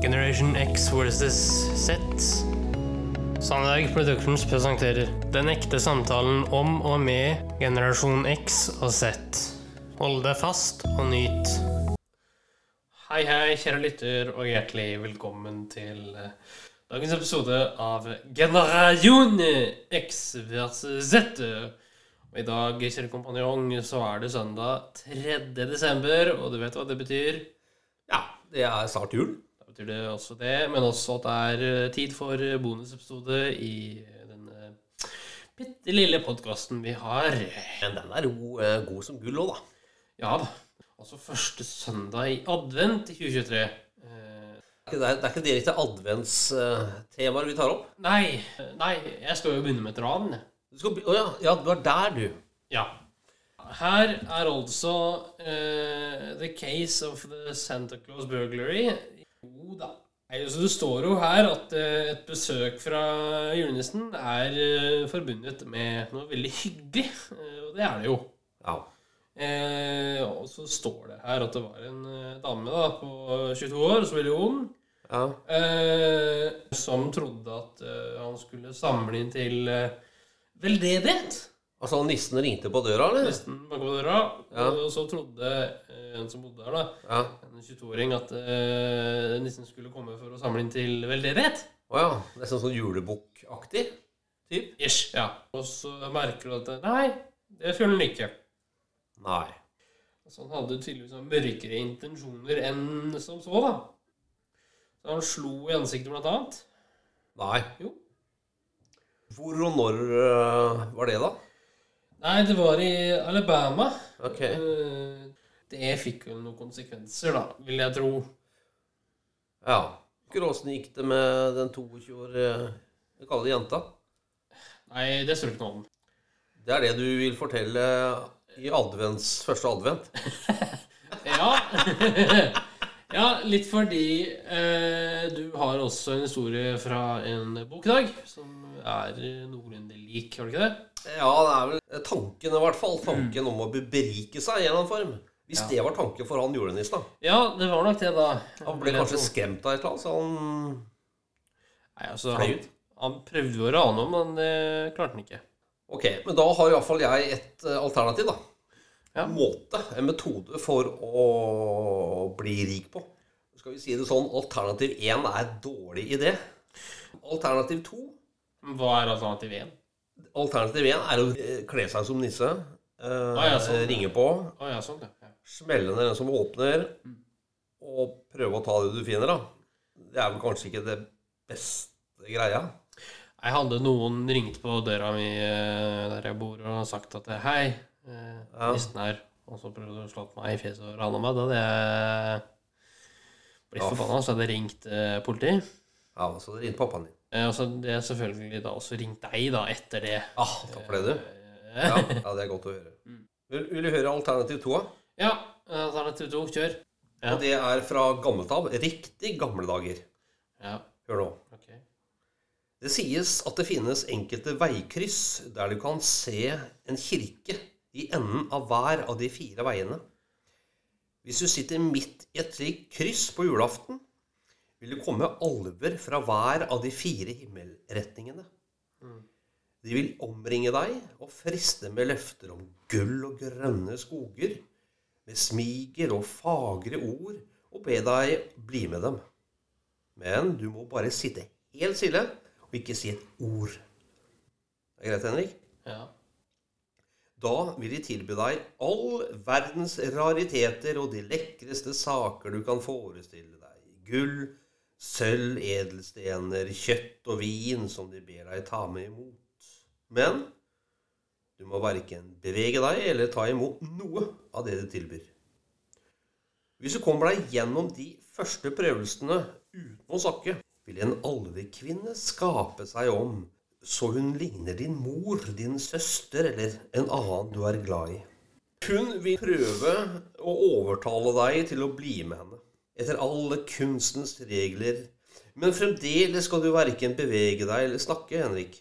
Generation X versus Z. Sandberg Productions presenterer Den ekte samtalen om og med generasjon X og Z. Hold deg fast og nyt. Hei, hei, kjære lytter, og hjertelig velkommen til eh, dagens episode av Generasjon X versus Z. Og i dag, kjære kompanjong, så er det søndag 3. desember, og du vet hva det betyr? Ja, det er snart jul. Betyr det også det, men også at det er eh, tid for bonusepisode i denne bitte lille podkasten vi har. Men den er god, eh, god som gull òg, da. Ja da. Altså første søndag i advent i 2023. Eh, Det er, det er ikke direkte adventstemaer vi tar opp. nei, nei, jeg skal jo begynne med et ran. Du skal, å ja, ja, du er der, du. Ja. Her er altså uh, The Case of the Santa Claus Burglary. Jo da. Nei, altså Det står jo her at eh, et besøk fra julenissen er eh, forbundet med noe veldig hyggelig. Eh, og det er det jo. Ja. Eh, og så står det her at det var en dame da, på 22 år, så veldig ung, ja. eh, som trodde at han skulle samle inn til eh, veldedighet. Altså, nissen ringte på døra, eller? Nissen banka på døra. Ja. Og så trodde en som bodde her, da, Ja. en 22-åring, at uh, nissen skulle komme for å samle inn til veldedighet. Å ja. Nesten sånn julebukkaktig typ. Ish. Ja. Og så merker du at Nei, det føler han ikke. Nei. Så han hadde tydeligvis mørkere intensjoner enn som så, da. Så han slo i ansiktet, blant annet. Nei. Jo. Hvor og når øh, var det, da? Nei, det var i Alabama. Ok. Eh, Det fikk jo noen konsekvenser, da, vil jeg tro. Ja. Åssen gikk det med den 22 år Jeg kaller det jenta. Nei, det står ikke noe om. Det er det du vil fortelle i advents, første advent? Ja. ja, litt fordi eh, du har også en historie fra en bok i dag som er noenlunde lik, har du ikke det? Ja, det er vel tanken i hvert fall. Tanken om å berike seg i en eller annen form. Hvis Ja. det var tanken for han julenissen, da. Ja, det var nok det, da. Han ble kanskje skremt av et eller annet, så han Nei, altså, fløy han, ut. han prøvde å rane om, men det klarte han ikke. Ok, men da har iallfall jeg et eh, alternativ, da. Ja. En måte, en metode for å bli rik på. Skal vi si det sånn, alternativ 1 er dårlig idé. Alternativ 2 Hva er alternativ 1? Alternativ 1 er å eh, kle seg som nisse. eh, Ah, ja, sånn, ringe på. Å ja, sånn, ja. Smelle ned den som åpner, og prøve å ta det du finner, da. Det er vel kanskje ikke det beste greia. Jeg hadde noen ringt på døra mi eh, der jeg bor, og sagt at hei, eh, Ja. nissen her. Og så prøvde å slå meg i fjeset og rane meg. Da hadde jeg blitt Ja. forbanna, så hadde jeg ringt eh, politiet. Ja, så hadde ringt pappaen din. Eh, og så hadde jeg selvfølgelig da også ringt deg da etter det. Ah, takk for det, du. Eh, Ja, ja det er godt å høre. Mm. Vil, vil du høre alternativ 2? da? Ja, alternativ 2. kjør. Ja. Og det er fra gammelt av. Riktig gamle dager. Ja, Hør nå. ok. Det sies at det finnes enkelte veikryss der du kan se en kirke i enden av hver av de fire veiene. Hvis du sitter midt i et slikt kryss på julaften, vil det komme alver fra hver av de fire himmelretningene. De vil omringe deg og friste med løfter om gull og grønne skoger, med smiger og fagre ord, og be deg bli med dem. Men du må bare sitte helt stille og ikke si et ord. Det er greit, Henrik? Ja. Da vil de tilby deg all verdens rariteter og de lekreste saker du kan forestille deg. Gull, sølv, edelstener, kjøtt og vin som de ber deg ta med imot. Men du må verken bevege deg eller ta imot noe av det de tilbyr. Hvis du kommer deg gjennom de første prøvelsene uten å sakke, vil en alvekvinne skape seg om så hun ligner din mor, din søster eller en annen du er glad i. Hun vil prøve å overtale deg til å bli med henne, etter alle kunstens regler. Men fremdeles skal du verken bevege deg eller snakke, Henrik.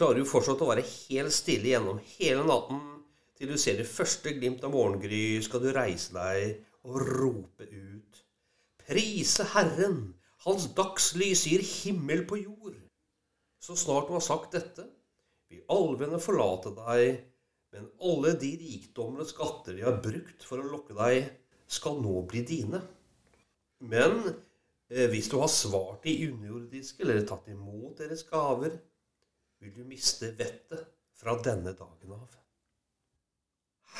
Klarer du fortsatt å være helt stille gjennom hele natten til du ser det første glimt av morgengry, skal du reise deg og rope ut. Prise Herren, Hans dagslys gir himmel på jord. Så snart du har sagt dette, vil alvene forlate deg, men alle de rikdommer og skatter de har brukt for å lokke deg, skal nå bli dine. Men eh, hvis du har svart de underjordiske eller tatt imot deres gaver, vil du miste vettet fra denne dagen av.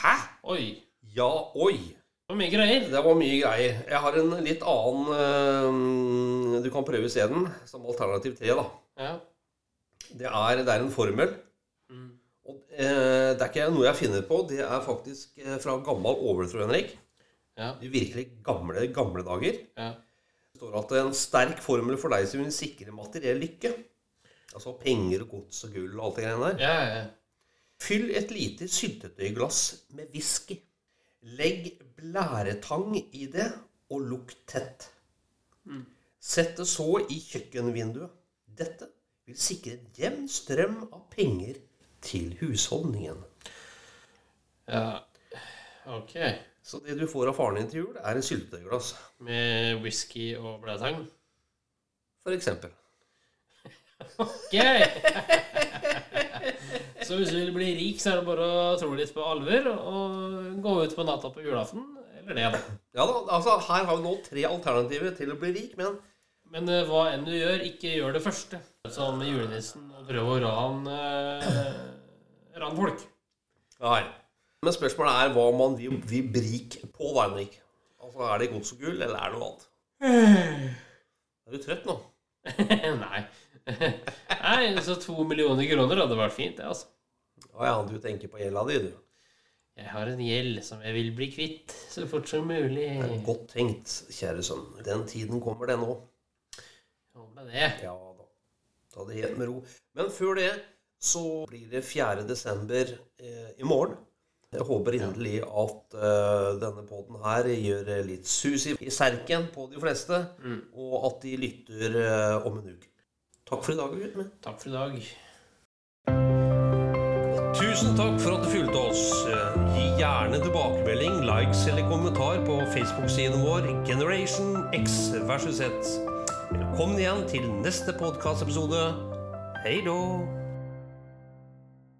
Hæ? Oi. Ja, oi. Det var mye greier. Det var mye greier. Jeg har en litt annen øh, Du kan prøve isteden, som alternativ tre, da. Ja. Det er, det er en formel. Mm. Og øh, det er ikke noe jeg finner på. Det er faktisk eh, fra gammel overtro, Henrik. Ja. De virkelig gamle, gamle dager. Ja. Det står at en sterk formel for deg som vil sikre materiell lykke. Altså penger og gods og gull og alt det greiene der. Ja, ja, ja. Fyll et lite syltetøyglass med whisky. Legg blæretang i det, og lukk tett. Sett det så i kjøkkenvinduet. Dette vil sikre en jevn strøm av penger til husholdningen. ja. Ok. Så det du får av faren din til jul, er en syltetøyglass, Med whisky og blæretang? for eksempel. Ok! Så hvis du vil bli rik, så er det bare å tro litt på alver og gå ut på natta på julaften. Eller det, da. Ja da, altså Her har vi nå tre alternativer til å bli rik, men Men uh, hva enn du gjør, ikke gjør det første. Som julenissen og prøve å rane uh, ran folk. Nei. Men spørsmålet er hva man vil, vil bli rik på, da, rik Altså, Er det gods og gull, eller er det noe annet? Er du trøtt nå? Nei. Nei, så to millioner kroner hadde vært fint, det, altså. Å ja, du tenker på gjelda di, du. Jeg har en gjeld som jeg vil bli kvitt så fort som mulig. Det er Godt tenkt, kjære sønn. Den tiden kommer, den òg. Håper det. Ja da. Ta det helt med ro. Men før det så blir det 4. desember eh, i morgen. Jeg håper inderlig at uh, denne poden her gjør litt sus i, serken på de fleste, og at de lytter uh, om en uke. Takk for i dag, guttene. Takk for i dag. Tusen takk for at du fulgte oss. Gi gjerne tilbakemelding, likes eller kommentar på Facebook-siden vår Generation X versus Z. Velkommen igjen til neste podkastepisode. Hei då!